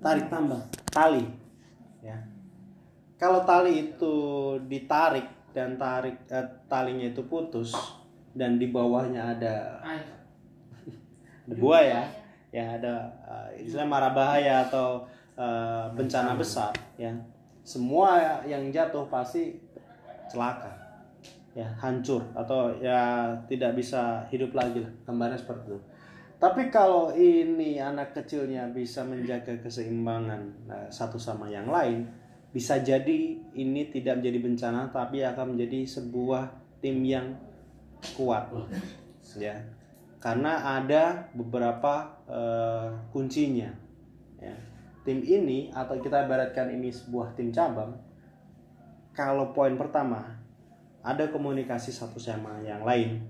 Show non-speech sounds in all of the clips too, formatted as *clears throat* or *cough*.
tarik tambah. Tali. Ya. Kalau tali itu ditarik dan tarik eh, talinya itu putus dan di bawahnya ada *laughs* buaya ya. Ya ada eh, istilah mara bahaya atau eh, bencana besar ya. Semua yang jatuh pasti celaka ya hancur atau ya tidak bisa hidup lagi lah. Gambarnya seperti itu tapi kalau ini anak kecilnya bisa menjaga keseimbangan eh, satu sama yang lain bisa jadi ini tidak menjadi bencana tapi akan menjadi sebuah tim yang kuat. Ya karena ada beberapa eh, kuncinya. Ya tim ini atau kita ibaratkan ini sebuah tim cabang kalau poin pertama ada komunikasi satu sama yang lain.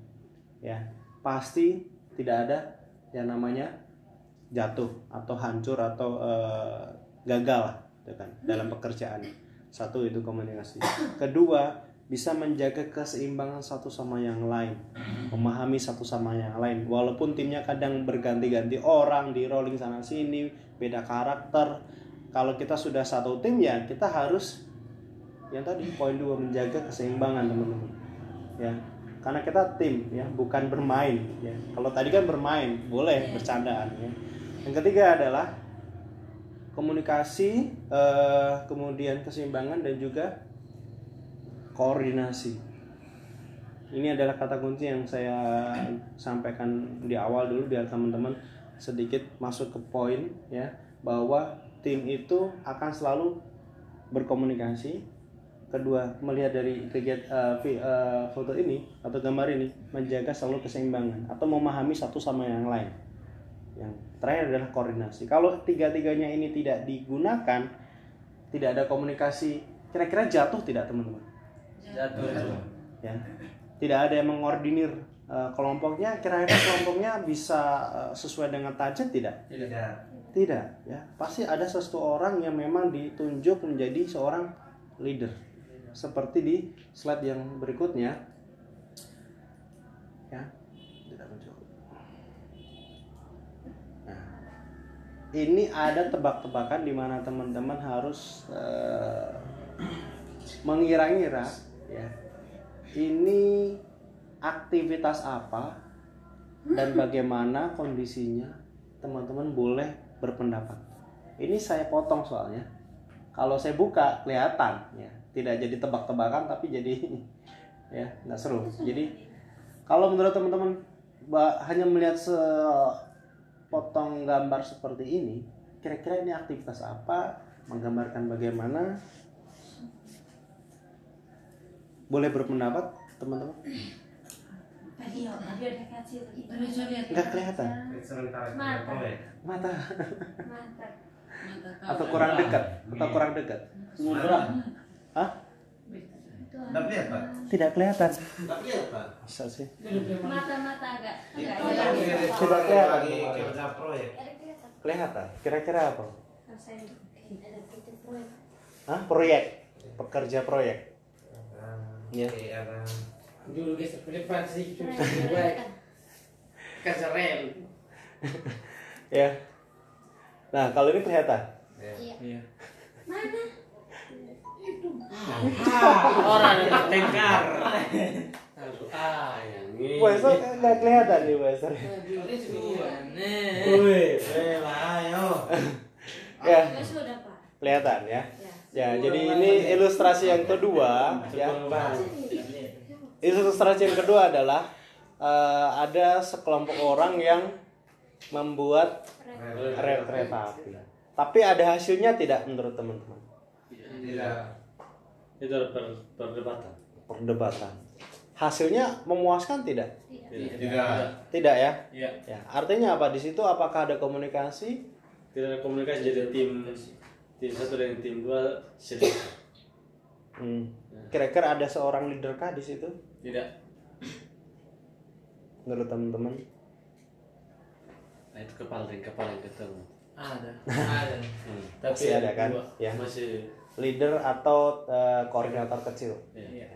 Ya pasti tidak ada yang namanya jatuh atau hancur atau eh, gagal gitu kan dalam pekerjaan. Satu itu komunikasi. Kedua bisa menjaga keseimbangan satu sama yang lain. Memahami satu sama yang lain. Walaupun timnya kadang berganti-ganti orang di rolling sana sini beda karakter. Kalau kita sudah satu tim ya kita harus yang tadi poin dua menjaga keseimbangan teman-teman. Ya karena kita tim ya bukan bermain ya. Kalau tadi kan bermain boleh bercandaan ya. Yang ketiga adalah komunikasi eh, kemudian keseimbangan dan juga koordinasi. Ini adalah kata kunci yang saya sampaikan di awal dulu biar teman-teman sedikit masuk ke poin ya bahwa tim itu akan selalu berkomunikasi kedua melihat dari kegiatan uh, vi- uh, foto ini atau gambar ini menjaga selalu keseimbangan atau memahami satu sama yang lain. Yang terakhir adalah koordinasi. Kalau tiga-tiganya ini tidak digunakan tidak ada komunikasi kira-kira jatuh tidak teman-teman? Jatuh. ya. Tidak ada yang mengordinir uh, kelompoknya kira-kira kelompoknya bisa uh, sesuai dengan target tidak? Tidak. tidak ya. Pasti ada sesuatu orang yang memang ditunjuk menjadi seorang leader seperti di slide yang berikutnya. Ya tidak muncul nah ini ada tebak-tebakan di mana teman-teman harus eh, mengira-ngira ya ini aktivitas apa dan *laughs* bagaimana kondisinya teman-teman boleh berpendapat. Ini saya potong soalnya. Kalau saya buka kelihatan ya tidak jadi tebak-tebakan tapi jadi *laughs* ya nggak seru. Jadi kalau menurut teman-teman hanya melihat sepotong gambar seperti ini kira-kira ini aktivitas apa menggambarkan bagaimana? Boleh berpendapat teman-teman? Ya, nggak kelihatan? Mata. mata. Atau kurang dekat? Atau kurang dekat Hah? Tidak lihat pak. tidak kelihatan Tidak lihat pak. masa sih Mata-mata Itu jelas. lagi Coba kelihatan. lagi kerja proyek. Kelihatan. kelihatan kira-kira apa. Hah? proyek pekerja proyek Iya. Ada. Dulu guys, depan sih. Kerja rel. ya nah kalau ini kelihatan Iya. Iya. Mana? Orang yang bertengkar. Lalu, ah, yang ini. Nggak kelihatan nih Weser Wih, ayo. ya Ya sudah, Pak. kelihatan ya Ya. ya jadi ini ilustrasi yang kedua ya ilustrasi yang kedua adalah eh, ada sekelompok orang yang membuat rel kereta api tapi ada hasilnya tidak menurut teman-teman Tidak. Itu ada per, perdebatan. perdebatan hasilnya memuaskan tidak Tidak. tidak ya Iya. ya artinya apa di situ apakah ada komunikasi Tidak ada komunikasi jadi tim tim satu dengan tim dua sedih. Hmm. kira-kira ada seorang leader kah di situ Tidak. menurut teman-teman Nah, itu kepala dan kepala yang ketemu. Ada. Ada. Hmm. Masih ada kan? dua Ya. Masih. leader atau eh, koordinator kecil Iya.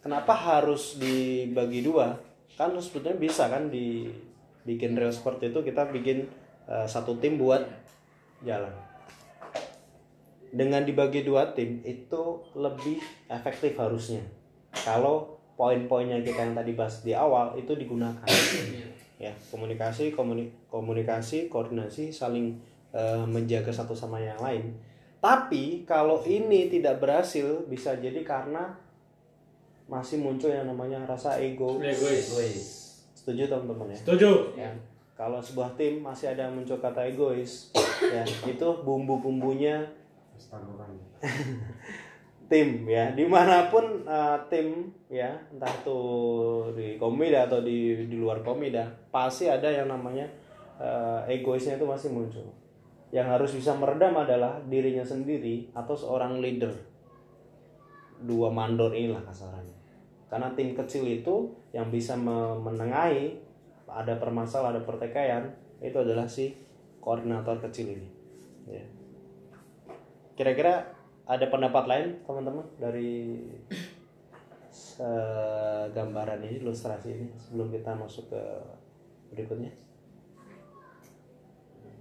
kenapa harus dibagi dua kan sebetulnya bisa kan dibikin real seperti itu kita bikin eh, satu tim buat jalan dengan dibagi dua tim itu lebih efektif harusnya kalau poin-poinnya kita yang tadi bahas di awal itu digunakan ya komunikasi komuni- komunikasi koordinasi saling eh, menjaga satu sama yang lain. Tapi kalau ini tidak berhasil bisa jadi karena masih muncul yang namanya rasa ego. Egois. setuju teman-teman ya? Setuju. ya. Kalau sebuah tim masih ada yang muncul kata egois ya itu bumbu-bumbunya *laughs* tim ya. Di mana pun uh, tim ya entah itu di komida atau di di luar komida pasti ada yang namanya uh, egoisnya itu masih muncul yang harus bisa meredam adalah dirinya sendiri atau seorang leader. Dua mandor inilah kasarannya. Karena tim kecil itu yang bisa me- menengahi ada permasalahan ada pertikaian itu adalah si koordinator kecil ini. Ya. Kira-kira ada pendapat lain teman-teman dari gambaran ini ilustrasi ini sebelum kita masuk ke berikutnya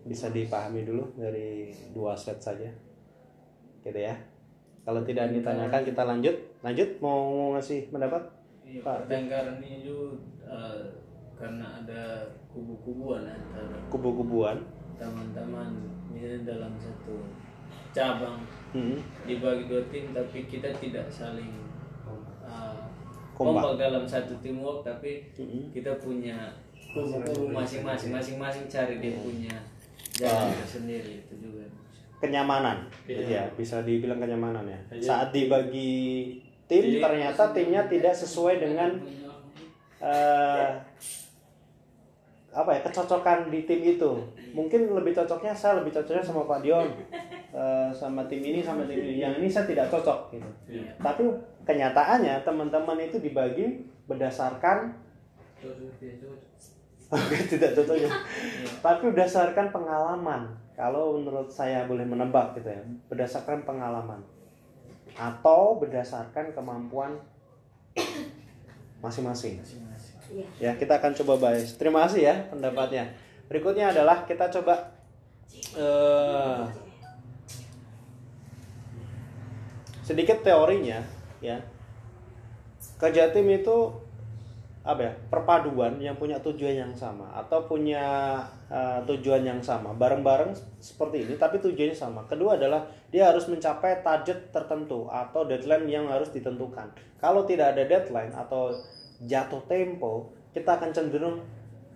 bisa dipahami dulu dari dua slide saja. Gitu ya. Kalau tidak ditanyakan kita lanjut. Lanjut mau ngasih pendapat? Iya, Pak. pertengkaran ini juga eh, karena ada kubu-kubuan antara kubu-kubuan. teman-teman misalnya dalam satu cabang Hmm, dibagi dua tim tapi kita tidak saling eh, Kompak. kompak dalam satu teamwork tapi hmm. kita punya kubu-kubu masing-masing masing-masing. cari dia punya jalan sendiri itu juga. Kenyamanan. Iya. ya bisa dibilang kenyamanan ya. Iya. saat dibagi tim Jadi- ternyata timnya tidak sesuai dengan eh, apa ya kecocokan di tim itu. Mungkin lebih cocoknya saya lebih cocoknya sama Pak Dion eh, sama tim ini sama tim ini. Yang ini saya tidak cocok gitu. Iya. tapi kenyataannya teman-teman itu dibagi berdasarkan Oke, *laughs* tidak cocoknya. Tapi berdasarkan pengalaman. Kalau menurut saya boleh menebak gitu ya, berdasarkan pengalaman atau berdasarkan kemampuan masing-masing. Ya, kita akan coba bahas. Terima kasih ya pendapatnya. Berikutnya adalah kita coba eh, sedikit teorinya ya. Kerja tim itu apa ya perpaduan yang punya tujuan yang sama atau punya uh, tujuan yang sama. Bareng-bareng seperti ini tapi tujuannya sama. Kedua adalah dia harus mencapai target tertentu atau deadline yang harus ditentukan. Kalau tidak ada deadline atau jatuh tempo kita akan cenderung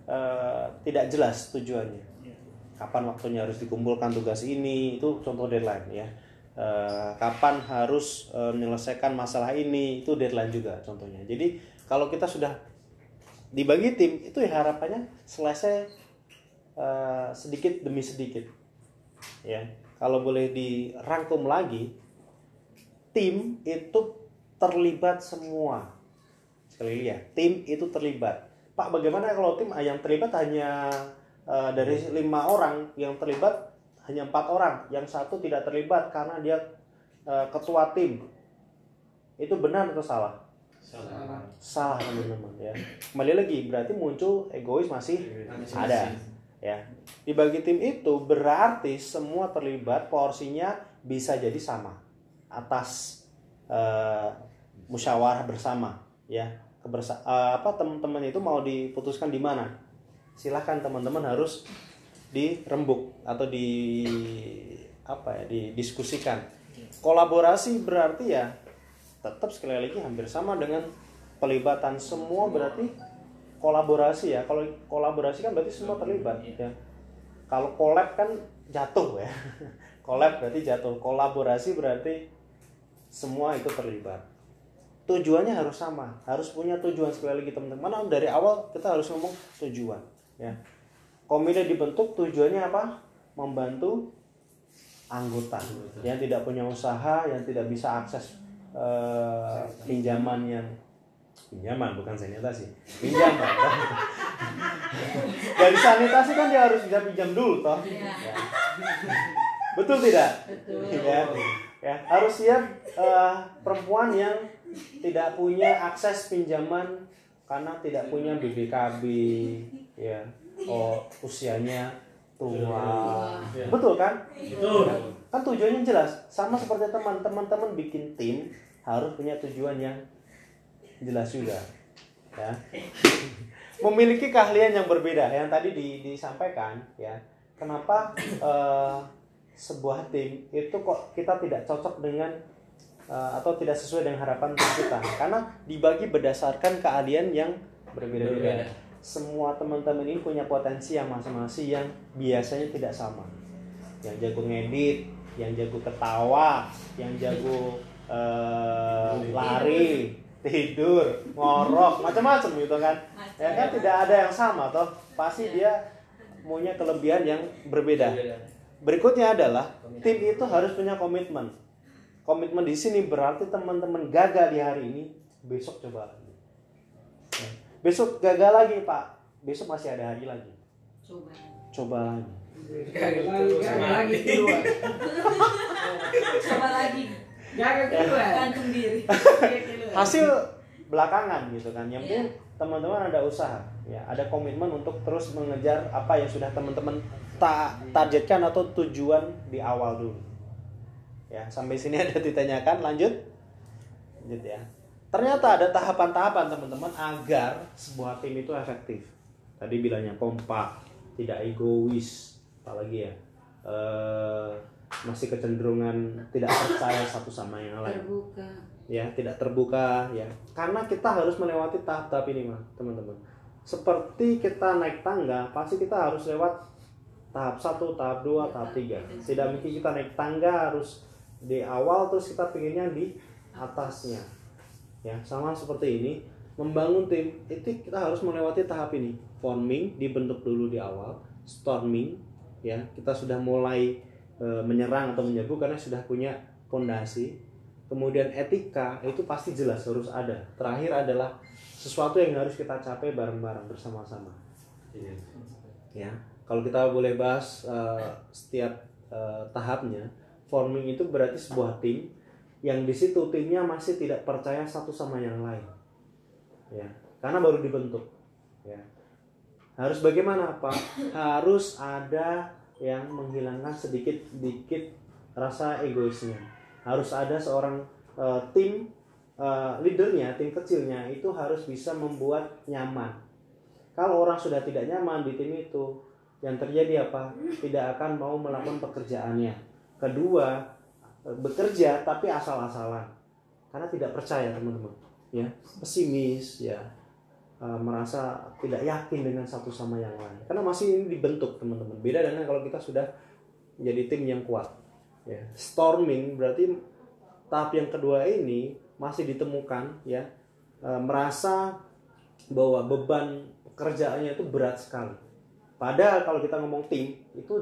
uh, tidak jelas tujuannya. Kapan waktunya harus dikumpulkan tugas ini itu contoh deadline ya. Eh, kapan harus eh, menyelesaikan masalah ini itu deadline juga contohnya. Jadi kalau kita sudah dibagi tim itu ya harapannya selesai eh, sedikit demi sedikit. Ya kalau boleh dirangkum lagi tim itu terlibat semua. Sekali ya tim itu terlibat. Pak bagaimana kalau tim yang terlibat hanya eh, dari lima orang yang terlibat hanya empat orang yang satu tidak terlibat karena dia eh, ketua tim? Itu benar atau salah salah. Teman-teman ya. Kembali lagi berarti muncul egois masih ada ya. Dibagi tim itu berarti semua terlibat porsinya bisa jadi sama atas eh, musyawarah bersama ya. Kebersa eh, apa teman-teman itu mau diputuskan di mana? Silahkan teman-teman harus dirembuk atau di apa ya didiskusikan. Kolaborasi berarti ya tetap sekali lagi hampir sama dengan pelibatan semua berarti kolaborasi ya. Kalau kolaborasi kan berarti semua terlibat ya. Kalau collab kan jatuh ya. *laughs* Collab berarti jatuh. Kolaborasi berarti semua itu terlibat. Tujuannya harus sama. Harus punya tujuan sekali lagi teman-teman. Dari awal kita harus ngomong tujuan ya. Komite dibentuk tujuannya apa? Membantu anggota. Yang tidak punya usaha yang tidak bisa akses eh, pinjaman yang pinjaman bukan sanitasi pinjaman. Toh. *laughs* dari sanitasi kan dia harus bisa pinjam dulu toh. Ya. betul tidak? Ya ya. Harus siap eh, perempuan yang tidak punya akses pinjaman karena tidak punya BBKB ya. Oh usianya Wah. Iya. Betul kan? Betul. Kan tujuannya jelas. Sama seperti teman. Teman-teman bikin tim harus punya tujuan yang jelas juga. Ya. *laughs* Memiliki keahlian yang berbeda yang tadi di- disampaikan ya. Kenapa eh, sebuah tim itu kok kita tidak cocok dengan eh, atau tidak sesuai dengan harapan kita? Karena dibagi berdasarkan keahlian yang berbeda-beda. Berbeda. Semua teman-teman ini punya potensi yang masing-masing yang biasanya tidak sama yang jago ngedit, yang jago ketawa, yang jago eh, lari, tidur, ngorok, macam-macam gitu kan. Ya kan tidak ada yang sama toh. Pasti dia punya kelebihan yang berbeda. Berikutnya adalah tim itu harus punya komitmen. Komitmen di sini berarti teman-teman gagal di hari ini, besok coba lagi. Ya. Besok gagal lagi, Pak. Besok masih ada hari lagi. Coba. Coba lagi. Gagal lagi, gagal lagi kedua. Coba lagi. Gagal kedua. Gantung diri. hasil belakangan gitu kan yang penting teman-teman ada usaha ya ada komitmen untuk terus mengejar apa yang sudah teman-teman ta targetkan atau tujuan di awal dulu ya sampai sini *laughs* ada ditanyakan lanjut lanjut ya ternyata ada tahapan-tahapan teman-teman agar sebuah tim itu efektif. Tadi bilangnya kompak tidak egois apalagi ya. Eh, masih kecenderungan tidak percaya satu sama yang lain. Terbuka. ya tidak terbuka ya. Karena kita harus melewati tahap-tahap ini mah teman-teman. Seperti kita naik tangga pasti kita harus lewat tahap satu tahap dua tahap tiga. Tidak mungkin kita naik tangga harus di awal terus kita pinginnya di atasnya ya sama seperti ini membangun tim itu kita harus melewati tahap ini. Forming dibentuk dulu di awal storming ya kita sudah mulai e, menyerang atau menyerbu karena sudah punya fondasi kemudian etika itu pasti jelas harus ada. Terakhir adalah sesuatu yang harus kita capai bareng-bareng bersama-sama. Ya kalau kita boleh bahas eh, setiap eh, tahapnya forming itu berarti sebuah tim yang di situ timnya masih tidak percaya satu sama yang lain. Ya karena baru dibentuk. Ya. Harus bagaimana pak? Harus ada yang menghilangkan sedikit sedikit rasa egoisnya. Harus ada seorang eh, tim eh, leadernya tim kecilnya itu harus bisa membuat nyaman. Kalau orang sudah tidak nyaman di tim itu yang terjadi apa? Tidak akan mau melakukan pekerjaannya. Kedua bekerja tapi asal-asalan. Karena tidak percaya teman-teman. Ya pesimis ya. Eh, merasa tidak yakin dengan satu sama yang lain. Karena masih ini dibentuk teman-teman. Beda dengan kalau kita sudah menjadi tim yang kuat. Ya storming berarti tahap yang kedua ini masih ditemukan ya. Eh, merasa bahwa beban pekerjaannya itu berat sekali. Padahal kalau kita ngomong tim itu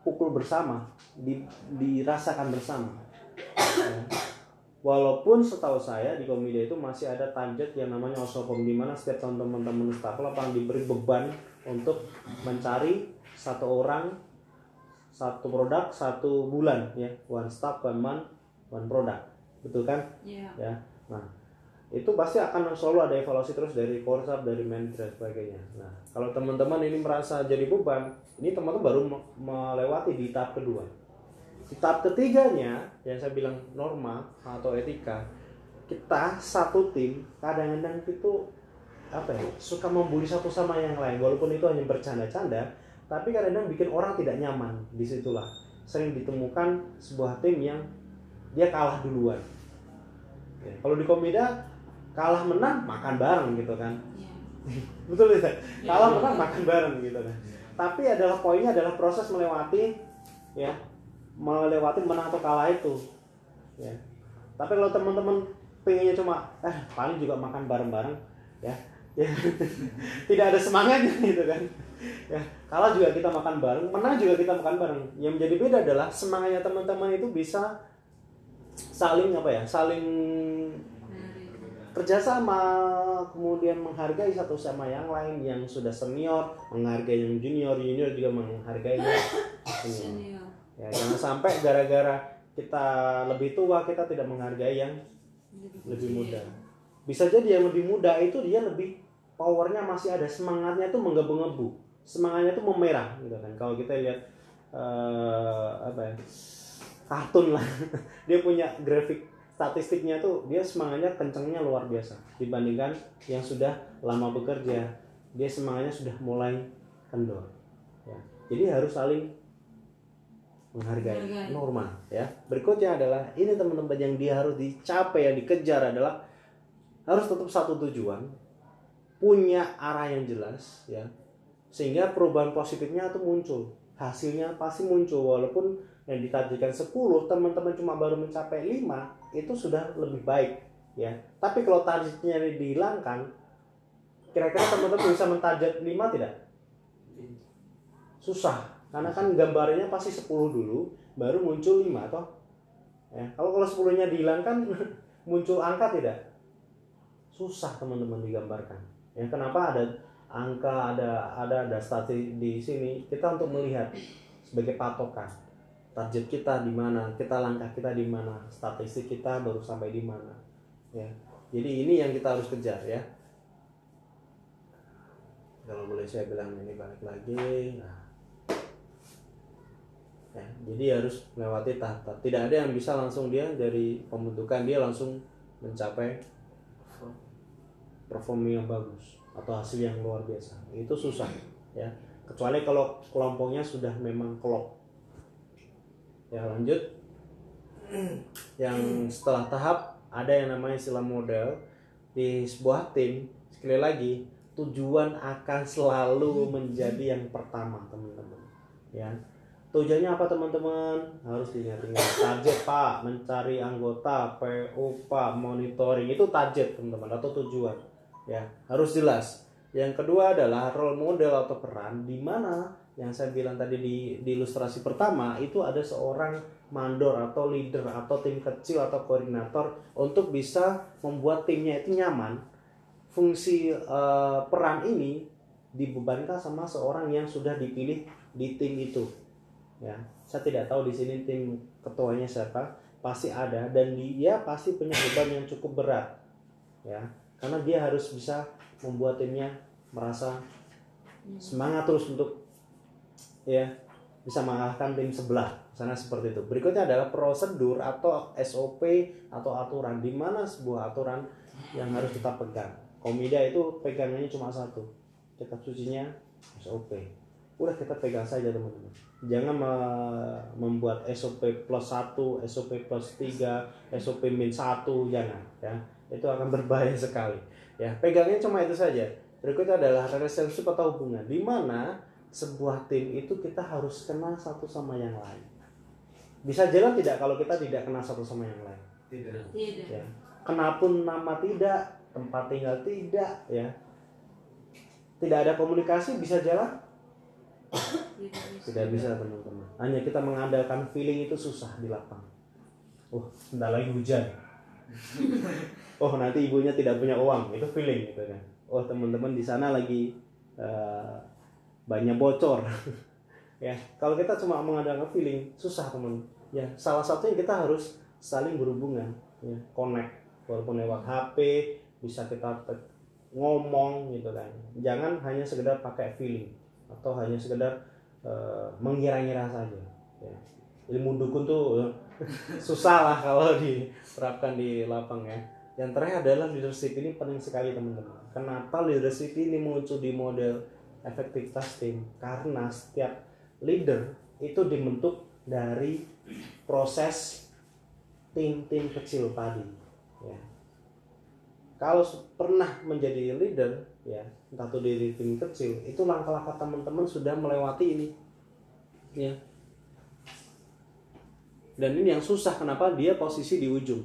dipukul bersama di- dirasakan bersama Ya. Walaupun setahu saya di Komedia itu masih ada target yang namanya Osopom di mana setiap tahun teman-teman staf lapangan diberi beban untuk mencari satu orang satu produk satu bulan ya one staff one month one product betul kan Iya. ya nah itu pasti akan selalu ada evaluasi terus dari korsap dari manajer sebagainya. Nah kalau teman-teman ini merasa jadi beban ini teman-teman baru me- melewati di tahap kedua. Di tahap ketiganya yang saya bilang norma atau etika kita satu tim kadang-kadang itu apa ya suka membuli satu sama yang lain. Walaupun itu hanya bercanda-canda tapi kadang-kadang bikin orang tidak nyaman. Di situlah sering ditemukan sebuah tim yang dia kalah duluan. Ya, kalau di komeda kalah menang makan bareng gitu kan. Iya. *laughs* betul tidak kalah menang makan bareng gitu kan. Tapi adalah poinnya adalah proses melewati ya melewati menang atau kalah itu ya. Tapi kalau teman-teman pengennya cuma eh paling juga makan bareng-bareng ya ya. *laughs* Tidak ada semangatnya *laughs* gitu kan. Ya kalah juga kita makan bareng menang juga kita makan bareng. Yang menjadi beda adalah semangatnya teman-teman itu bisa saling apa ya saling kerjasama kemudian menghargai satu sama yang lain yang sudah senior menghargai yang junior junior juga menghargai yang senior. Ya jangan sampai gara-gara kita lebih tua kita tidak menghargai yang lebih muda. Bisa jadi yang lebih muda itu dia lebih powernya masih ada semangatnya itu menggebu-gebu semangatnya tuh memerah gitu kan. Kalau kita lihat eh, apa ya kartun lah. *laughs* Dia punya grafik statistiknya tuh dia semangatnya kencengnya luar biasa dibandingkan yang sudah lama bekerja dia semangatnya sudah mulai kendor ya. jadi harus saling menghargai Menghargai. norma ya berikutnya adalah ini teman-teman yang dia harus dicapai yang dikejar adalah harus tetap satu tujuan punya arah yang jelas ya sehingga perubahan positifnya itu muncul hasilnya pasti muncul walaupun yang ditargetkan 10 teman-teman cuma baru mencapai 5 itu sudah lebih baik ya. Tapi kalau targetnya dihilangkan kira-kira teman-teman bisa mentarget 5 tidak? Susah karena kan gambarnya pasti 10 dulu baru muncul 5 toh. Ya kalau kalau 10 nya dihilangkan *laughs* muncul angka tidak? Susah teman-teman digambarkan ya. Kenapa? Ada angka ada ada ada statistik di sini. Kita untuk melihat sebagai patokan target kita di mana kita langkah kita di mana statistik kita baru sampai di mana ya. Jadi ini yang kita harus kejar ya. Kalau boleh saya bilang ini balik lagi nah. Ya, jadi harus melewati tahap tidak ada yang bisa langsung dia dari pembentukan dia langsung mencapai performing yang bagus atau hasil yang luar biasa. Itu susah ya. Kecuali kalau kelompoknya sudah memang klop ya lanjut. *clears throat* Yang setelah tahap ada yang namanya istilah model. Di sebuah tim sekali lagi tujuan akan selalu menjadi yang pertama teman-teman. Ya. Tujuannya apa teman-teman? Harus diingat-ingat. Target pak. Mencari anggota PO pak. Monitoring. Itu target teman-teman atau tujuan. Ya harus jelas. Yang kedua adalah role model atau peran di mana yang saya bilang tadi di, di ilustrasi pertama itu ada seorang mandor atau leader atau tim kecil atau koordinator untuk bisa membuat timnya itu nyaman. Fungsi eh, peran ini dibebankan sama seorang yang sudah dipilih di tim itu. Ya saya tidak tahu di sini tim ketuanya siapa pasti ada dan dia pasti punya beban yang cukup berat. Ya karena dia harus bisa membuat timnya merasa semangat terus untuk ya bisa mengalahkan tim sebelah. Sana seperti itu. Berikutnya adalah prosedur atau SOP atau aturan. Di mana sebuah aturan yang harus kita pegang? Komida itu pegangannya cuma satu. Kitab sucinya SOP udah kita pegang saja teman-teman. Jangan me- membuat SOP plus 1 SOP plus 3 SOP min 1 jangan ya. Itu akan berbahaya sekali ya. Pegangnya cuma itu saja. Berikutnya adalah relationship atau hubungan. Di mana sebuah tim itu kita harus kenal satu sama yang lain. Bisa jalan tidak kalau kita tidak kenal satu sama yang lain? Tidak. Tidak. ya. Kenapun nama tidak tempat tinggal tidak ya. Tidak ada komunikasi bisa jalan? Tidak bisa. tidak bisa. teman-teman. Hanya kita mengandalkan feeling itu susah di lapangan. Oh sebentar lagi hujan. *laughs* Oh nanti ibunya tidak punya uang. Itu feeling gitu kan. Oh teman-teman di sana lagi eh, banyak bocor. *laughs* Ya kalau kita cuma mengandalkan feeling susah teman. Ya salah satunya kita harus saling berhubungan ya connect. Walaupun lewat HP bisa kita ngomong gitu kan. Jangan hanya sekedar pakai feeling atau hanya sekedar eh, mengira-ngira saja ya. ilmu dukun tuh eh, *laughs* susah lah kalau diterapkan di lapang ya. Yang terakhir adalah leadership. Ini penting sekali teman-teman. Kenapa leadership ini muncul di model efektivitas tim karena setiap leader itu dibentuk dari proses tim-tim kecil tadi ya. Kalau pernah menjadi leader ya entah itu dari tim kecil itu langkah-langkah teman-teman sudah melewati ini ya. Dan ini yang susah kenapa dia posisi di ujung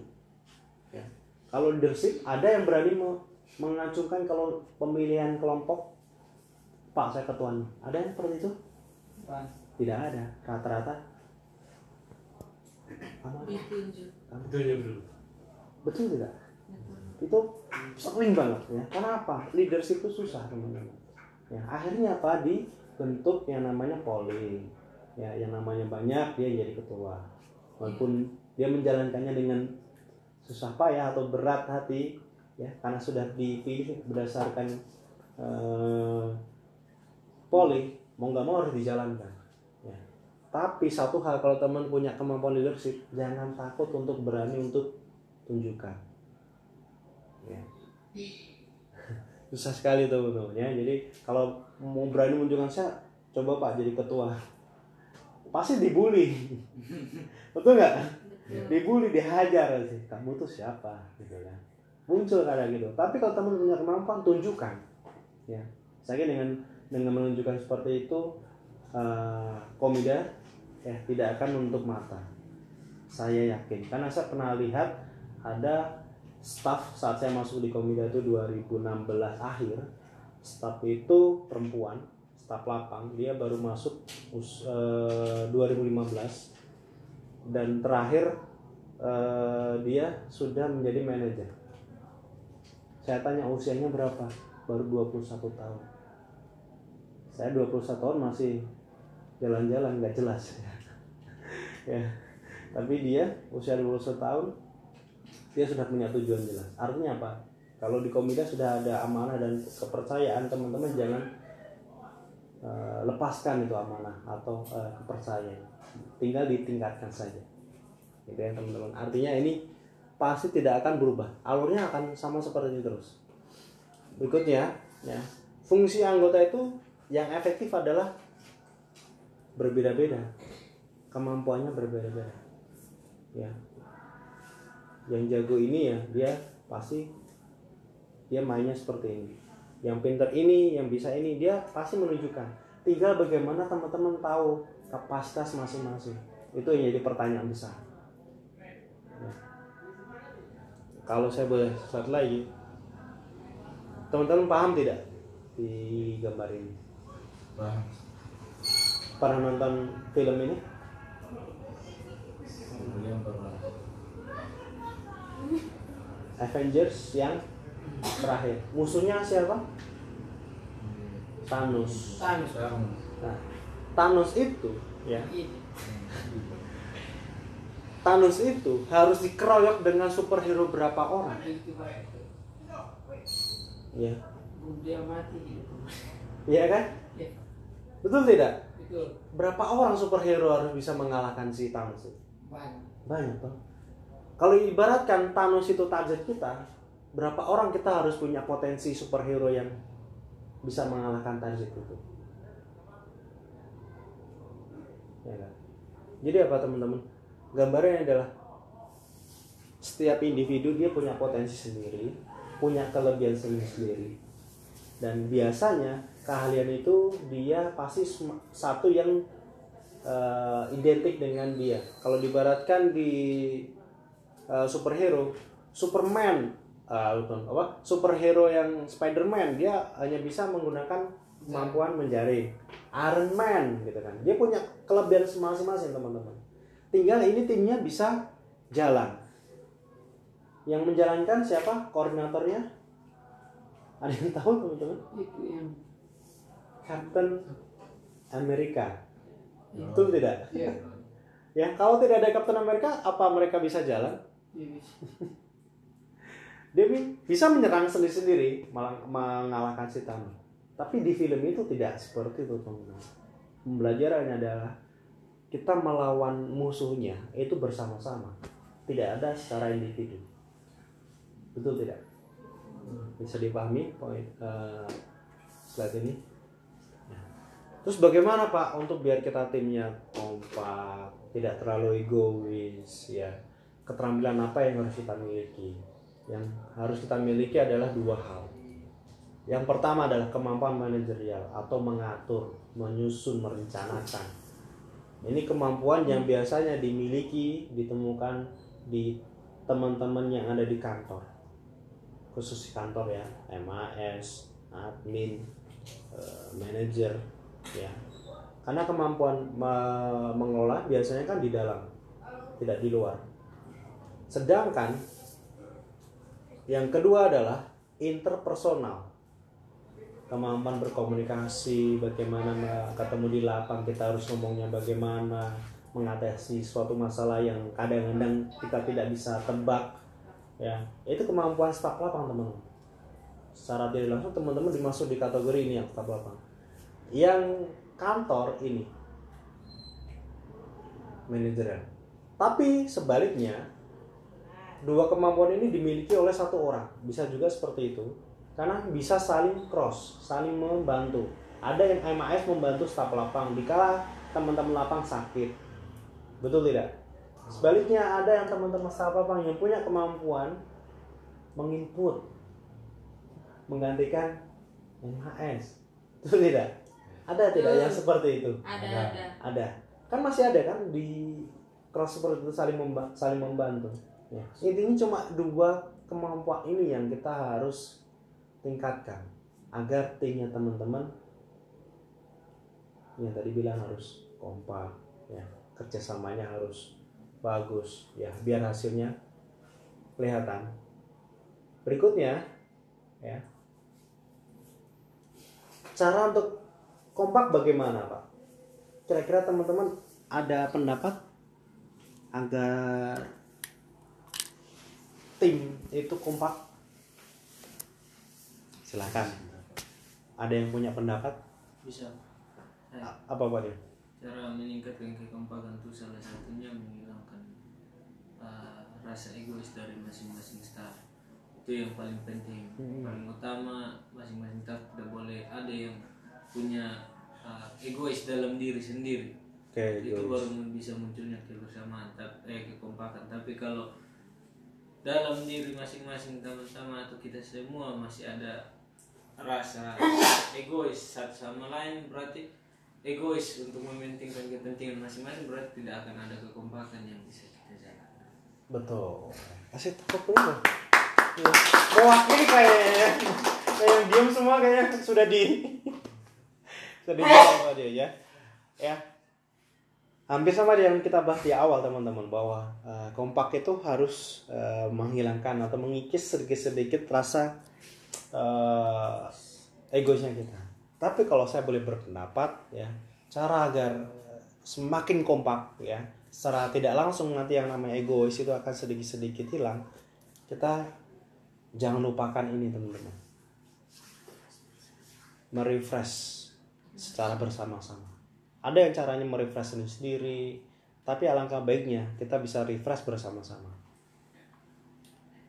ya. Kalau leadership ada yang berani me- mengacungkan kalau pemilihan kelompok pak saya ketuanya. Ada yang seperti itu? Tidak ada. Rata-rata. Apa? Ditunjuk. Tunjuk dulu. betul tidak? Itu sering banget ya. Kenapa? Leadership itu susah teman-teman. Ya akhirnya apa? Dibentuk yang namanya polling. Ya yang namanya banyak dia jadi ketua. Walaupun dia menjalankannya dengan susah payah atau berat hati ya karena sudah dipilih berdasarkan eh, polling mau nggak mau harus dijalankan. Ya. Tapi satu hal kalau teman punya kemampuan leadership jangan takut untuk berani untuk tunjukkan. Ya. *laughs* Susah sekali tuh teman ya. Jadi kalau mau berani menunjukkan saya coba pak jadi ketua. Pasti dibully. *laughs* Betul nggak? Dibully dihajar sih. Kamu tuh siapa? Gitu kan. Muncul kadang gitu. Tapi kalau teman punya kemampuan tunjukkan. Ya. Saya dengan dengan menunjukkan seperti itu eh, komida ya tidak akan menutup mata. Saya yakin. Karena saya pernah lihat ada staff saat saya masuk di komida itu 2016 akhir staff itu perempuan staff lapang dia baru masuk us- eh, 2015 dan terakhir eh, dia sudah menjadi manajer. Saya tanya usianya berapa? Baru 21 tahun saya 21 tahun masih jalan-jalan nggak jelas. *laughs* Ya. Tapi dia usia 21 tahun dia sudah punya tujuan jelas. Artinya apa? Kalau di komida sudah ada amanah dan kepercayaan teman-teman jangan eh, lepaskan itu amanah atau eh, kepercayaan. Tinggal ditingkatkan saja. Gitu ya teman-teman. Artinya ini pasti tidak akan berubah. Alurnya akan sama seperti ini terus. Berikutnya ya fungsi anggota itu yang efektif adalah berbeda-beda. Kemampuannya berbeda-beda. Ya. Yang jago ini ya dia pasti dia mainnya seperti ini. Yang pinter ini yang bisa ini dia pasti menunjukkan. Tinggal bagaimana teman-teman tahu kapasitas masing-masing. Itu yang jadi pertanyaan besar. Ya. kalau saya boleh slide lagi teman-teman paham tidak di gambar ini Bang. pernah nonton film ini Belum pernah. Avengers yang terakhir musuhnya siapa Thanos Thanos. Nah, Thanos itu ya Ini. Thanos itu harus dikeroyok dengan superhero berapa orang ya dia mati gitu. Iya kan betul tidak? Itu berapa orang superhero harus bisa mengalahkan si Thanos? Banyak. banyak toh. Kalau ibaratkan Thanos itu target kita berapa orang kita harus punya potensi superhero yang bisa mengalahkan target itu? Ya kan? Jadi apa teman-teman? Gambarnya adalah setiap individu dia punya potensi sendiri punya kelebihan sendiri-sendiri. Dan biasanya keahlian itu dia pasti satu yang eh, identik dengan dia. Kalau dibaratkan di eh, superhero, Superman, bukan, apa? Superhero yang Spiderman dia hanya bisa menggunakan kemampuan menjaring. Iron Man gitu kan. Dia punya kelebihan masing-masing teman-teman. Tinggal ini timnya bisa jalan. Yang menjalankan siapa? Koordinatornya? Ada yang tahu teman-teman? Captain Amerika. Betul tidak? *laughs* ya, Ya, kalau tidak ada Captain Amerika, apa mereka bisa jalan? ya bisa. *laughs* Dia bi- bisa menyerang sendiri-sendiri, malah mengalahkan si Thanos. Tapi di film itu tidak seperti itu, teman-teman. Pembelajarannya adalah kita melawan musuhnya itu bersama-sama, tidak ada secara individu. Betul tidak? Bisa dipahami poin eh, slide ini? Terus bagaimana Pak untuk biar kita timnya kompak, tidak terlalu egois, ya? Keterampilan apa yang harus kita miliki? Yang harus kita miliki adalah dua hal. Yang pertama adalah kemampuan manajerial atau mengatur, menyusun, merencanakan. Ini kemampuan yang biasanya dimiliki, ditemukan di teman-teman yang ada di kantor. Khusus di kantor ya, MAS, admin, eh, manajer, ya. Karena kemampuan me- mengelola biasanya kan di dalam, tidak di luar. Sedangkan yang kedua adalah interpersonal. Kemampuan berkomunikasi, bagaimana ketemu di lapang, kita harus ngomongnya bagaimana, mengatasi suatu masalah yang kadang-kadang kita tidak bisa tebak. Ya, itu kemampuan staf lapang, teman-teman. Secara tidak langsung teman-teman dimasuk di kategori ini yang staf lapang. Yang kantor ini manajerial. Tapi sebaliknya dua kemampuan ini dimiliki oleh satu orang. Bisa juga seperti itu. Karena bisa saling cross, saling membantu. Ada yang MAS membantu staf lapang dikala teman-teman lapang sakit. Betul tidak? Sebaliknya ada yang teman-teman staf lapang yang punya kemampuan menginput menggantikan MHS. Betul tidak? Ada tidak yang seperti itu? Ada, Ada. ada. ada kan masih ada kan di cross seperti itu saling memba- saling membantu ya. intinya cuma dua kemampuan ini yang kita harus tingkatkan agar timnya teman-teman yang tadi bilang harus kompak ya kerjasamanya harus bagus ya biar hasilnya kelihatan berikutnya ya cara untuk kompak bagaimana pak? Kira-kira teman-teman ada pendapat agar tim itu kompak? Silakan. Ada yang punya pendapat? Bisa. Eh, A- apa pak dia? Cara meningkatkan kekompakan itu salah satunya menghilangkan uh, rasa egois dari masing-masing staff. Itu yang paling penting. Hmm. paling utama masing-masing staff tidak boleh ada yang punya uh, egois dalam diri sendiri. Oke itu Joyce. baru bisa munculnya kebersamaan tapi eh kekompakan. Tapi kalau dalam diri masing-masing teman-teman atau kita semua masih ada rasa egois satu sama lain berarti egois untuk mementingkan kepentingan masing-masing berarti tidak akan ada kekompakan yang bisa kita jalankan. Betul. Kasih tepuk dulu. Mewakili ya kayak yang diem semua kayaknya. Sudah di dijawab sama dia ya. Ya. Hampir sama yang kita bahas di awal teman-teman bahwa eh, kompak itu harus eh, menghilangkan atau mengikis sedikit-sedikit rasa eh, egoisnya kita. Tapi kalau saya boleh berpendapat ya cara agar semakin kompak ya secara tidak langsung nanti yang namanya egois itu akan sedikit-sedikit hilang kita jangan lupakan ini teman-teman. Merefresh secara bersama-sama. Ada yang caranya merefresh ini sendiri tapi alangkah baiknya kita bisa refresh bersama-sama.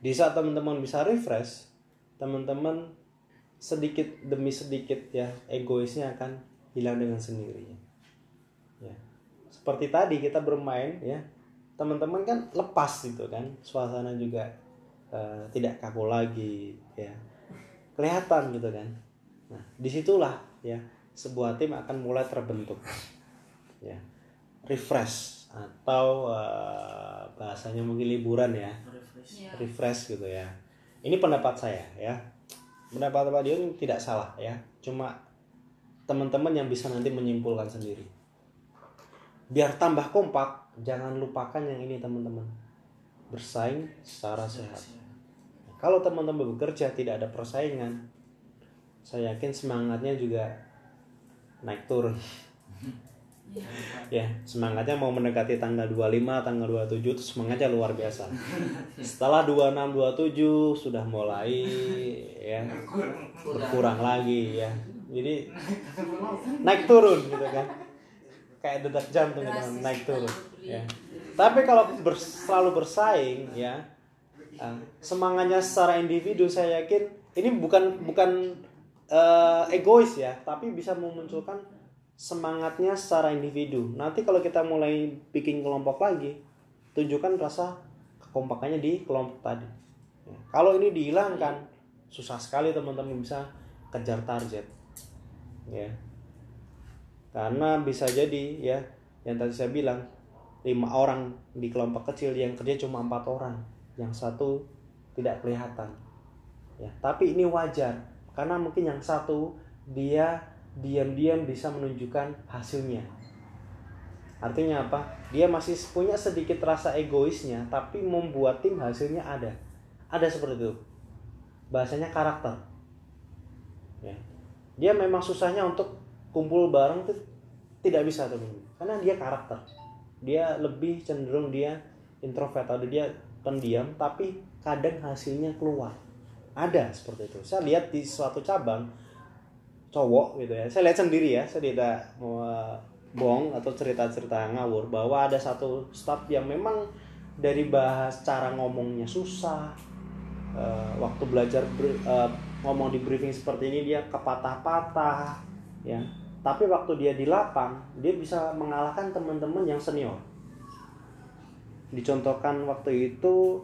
Di saat teman-teman bisa refresh teman-teman sedikit demi sedikit ya egoisnya akan hilang dengan sendirinya. Ya. Seperti tadi kita bermain ya teman-teman kan lepas gitu kan suasana juga eh, tidak kaku lagi ya. Kelihatan gitu kan. Nah di situlah ya sebuah tim akan mulai terbentuk. Ya. Refresh atau eh, bahasanya mungkin liburan ya. Refresh. Ya. refresh gitu ya. Ini pendapat saya ya. Pendapat Pak Dion tidak salah ya. Cuma teman-teman yang bisa nanti menyimpulkan sendiri. Biar tambah kompak jangan lupakan yang ini teman-teman. Bersaing secara sehat. Kalau teman-teman bekerja tidak ada persaingan saya yakin semangatnya juga naik turun. *laughs* Ya semangatnya mau mendekati tanggal 25 tanggal 27 itu semangatnya luar biasa. Setelah 26 27 sudah mulai ya berkurang lagi ya. Jadi naik turun gitu kan. Kayak detak jantung gitu naik turun ya. Tapi kalau ber- selalu bersaing ya eh, semangatnya secara individu saya yakin ini bukan bukan eh, egois ya tapi bisa memunculkan semangatnya secara individu. Nanti kalau kita mulai bikin kelompok lagi tunjukkan rasa kekompakannya di kelompok tadi. Ya, kalau ini dihilangkan susah sekali teman-teman bisa kejar target. Ya. Karena bisa jadi ya yang tadi saya bilang lima orang di kelompok kecil yang kerja cuma empat orang yang satu tidak kelihatan. Ya tapi ini wajar karena mungkin yang satu dia diam-diam bisa menunjukkan hasilnya. Artinya apa? Dia masih punya sedikit rasa egoisnya tapi membuat tim hasilnya ada. Ada seperti itu. Bahasanya karakter. Ya. Dia memang susahnya untuk kumpul bareng tuh tidak bisa teman karena dia karakter. Dia lebih cenderung dia introvert atau dia pendiam tapi kadang hasilnya keluar ada seperti itu. Saya lihat di suatu cabang cowok gitu ya. Saya lihat sendiri ya saya tidak mau uh, bohong atau cerita-cerita ngawur bahwa ada satu staff yang memang dari bahas cara ngomongnya susah uh, waktu belajar ber- uh, ngomong di briefing seperti ini dia kepatah-patah ya. Tapi waktu dia di lapang dia bisa mengalahkan teman-teman yang senior. Dicontohkan waktu itu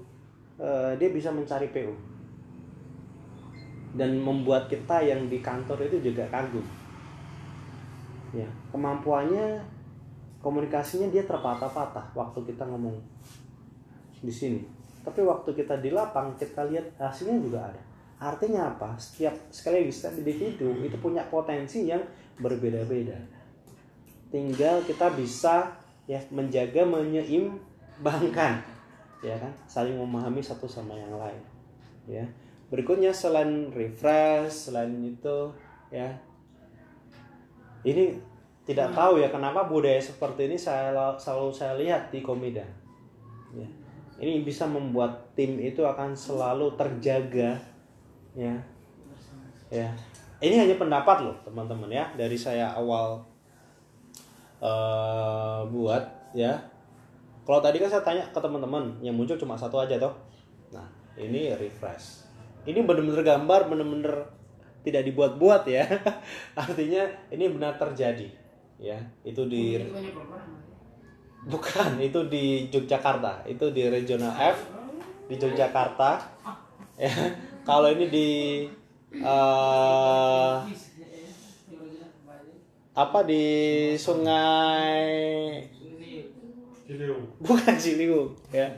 eh, dia bisa mencari PU dan membuat kita yang di kantor itu juga kagum. Ya kemampuannya komunikasinya dia terpatah-patah waktu kita ngomong di sini. Tapi waktu kita di lapang kita lihat hasilnya juga ada. Artinya apa? Setiap sekali lagi setiap individu itu punya potensi yang berbeda-beda. Tinggal kita bisa ya menjaga menyeimbangkan. Ya kan? Saling memahami satu sama yang lain. Ya berikutnya selain refresh selain itu ya ini tidak tahu ya kenapa budaya seperti ini saya selalu saya lihat di Komida. Ya. Ini bisa membuat tim itu akan selalu terjaga ya. Ya. Ini hanya pendapat loh teman-teman ya dari saya awal eh buat ya. Kalau tadi kan saya tanya ke teman-teman yang muncul cuma satu aja toh. Nah ini refresh ini benar-benar gambar benar-benar tidak dibuat-buat ya. *laughs* Artinya ini benar terjadi ya. Itu di bukan itu di Yogyakarta. Itu di regional F di Yogyakarta. Ya kalau ini di eh, apa di sungai bukan Ciliwung ya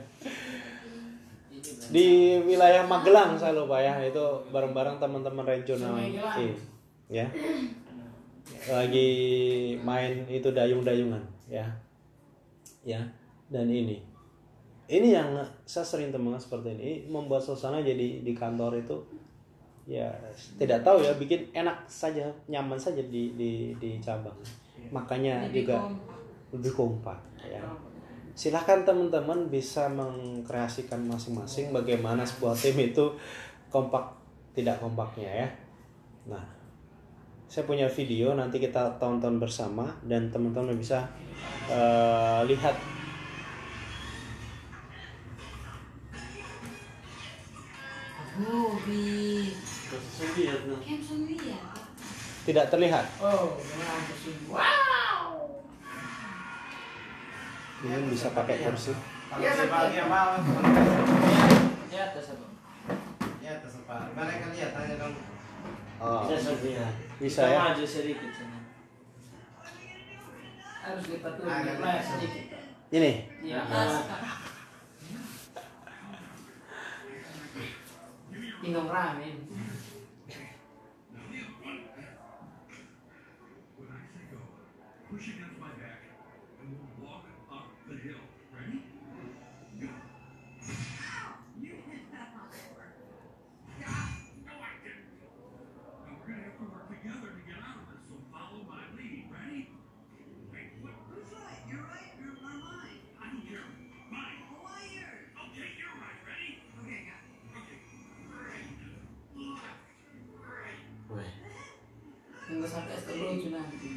di wilayah Magelang saya lupa ya itu bareng-bareng teman-teman regional I, ya. Lagi main itu dayung-dayungan ya. Ya dan ini. Ini yang saya sering temukan seperti ini. Ini membuat suasana jadi di kantor itu ya tidak tahu ya bikin enak saja nyaman saja di di di cabang. Makanya Lebih juga kompak. lebih kompak ya silahkan teman-teman bisa mengkreasikan masing-masing bagaimana sebuah tim itu kompak tidak kompaknya ya. Nah saya punya video nanti kita tonton bersama dan teman-teman bisa eh, lihat. Tidak terlihat. Oh. Wow. Mungkin bisa pakai kursi apa? Ya tersebar. Mereka lihat aja dong. oh, Bisa Sofia. bisa ya maju sedikit sana. Harus flash gitu. sedikit. ini Iya. Minum ramen. Sampai lucu nanti.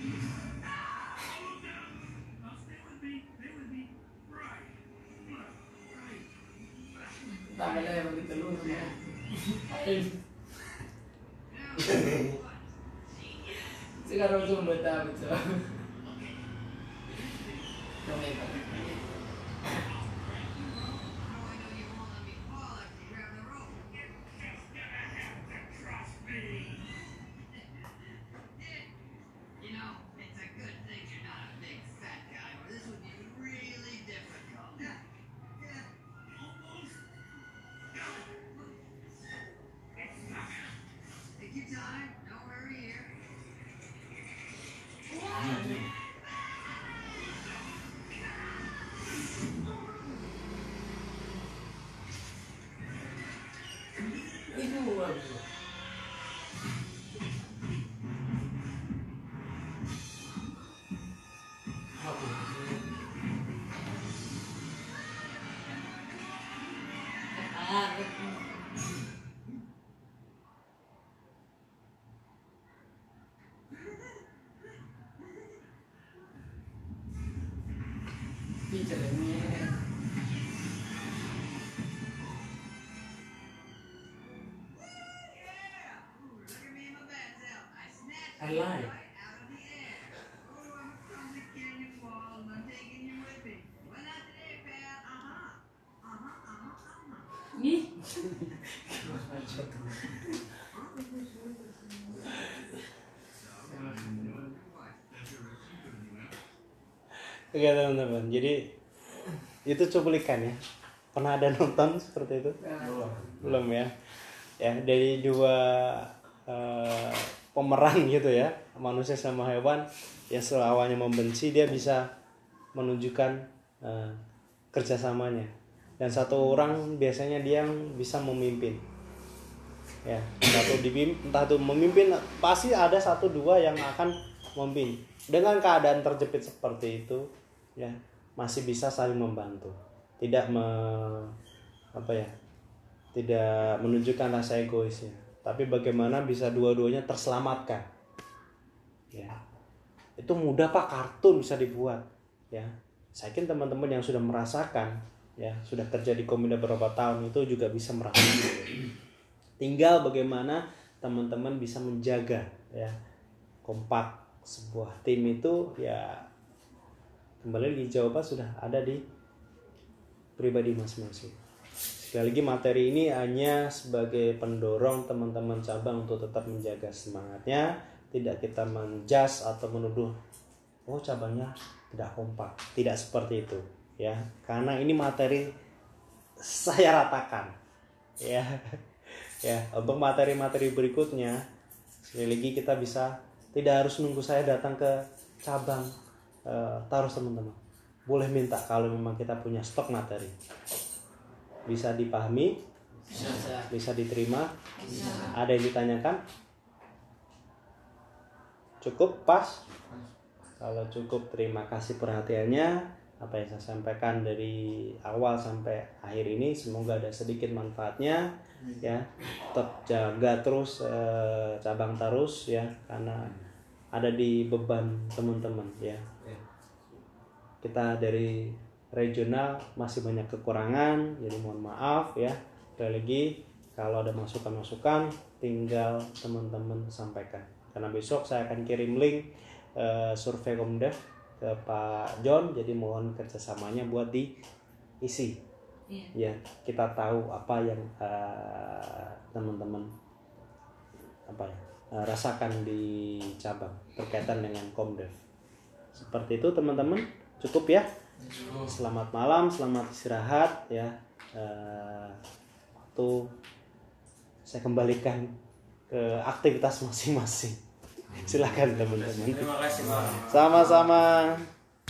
Uh-huh. Ih, Oke teman-teman, jadi itu cuplikan ya. Pernah ada nonton seperti itu? Belum ya. Ya dari dua eh, pemeran gitu ya, manusia sama hewan yang awalnya membenci dia bisa menunjukkan eh, kerjasamanya. Dan satu orang biasanya dia yang bisa memimpin. Ya, entah itu dipim- entah itu memimpin pasti ada satu dua yang akan memimpin. Dengan keadaan terjepit seperti itu, ya masih bisa saling membantu. Tidak me, apa ya? Tidak menunjukkan rasa egoisnya, tapi bagaimana bisa dua-duanya terselamatkan. Ya. Itu mudah Pak kartun bisa dibuat, ya. Saya yakin teman-teman yang sudah merasakan ya, sudah kerja di Komida beberapa tahun itu juga bisa merasakan. Tinggal bagaimana teman-teman bisa menjaga ya kompak sebuah tim itu ya kembali di jawaban sudah ada di pribadi masing-masing. Sekali lagi materi ini hanya sebagai pendorong teman-teman cabang untuk tetap menjaga semangatnya, tidak kita menjas atau menuduh oh cabangnya tidak kompak, tidak seperti itu ya. Karena ini materi saya ratakan ya. Ya, untuk materi-materi berikutnya sekali lagi kita bisa tidak harus nunggu saya datang ke cabang eh, Tarus teman-teman. Boleh minta kalau memang kita punya stok materi. Bisa dipahami, Bisa. bisa diterima. Ada yang ditanyakan? Cukup pas? Kalau cukup terima kasih perhatiannya. Apa yang saya sampaikan dari awal sampai akhir ini semoga ada sedikit manfaatnya ya. Tetap jaga terus eh, cabang tarus ya karena ada di beban teman-teman ya. Kita dari regional masih banyak kekurangan jadi mohon maaf ya. Sekali lagi kalau ada masukan-masukan tinggal teman-teman sampaikan. Karena besok saya akan kirim link eh, survei Komdev ke Pak John jadi mohon kerjasamanya buat diisi. Iya. ya kita tahu apa yang eh, teman-teman apa ya eh, rasakan di cabang berkaitan dengan Komdev seperti itu teman-teman. Cukup ya selamat malam selamat istirahat ya. Eh, waktu saya kembalikan ke aktivitas masing-masing. Silakan teman-teman. Terima kasih sama-sama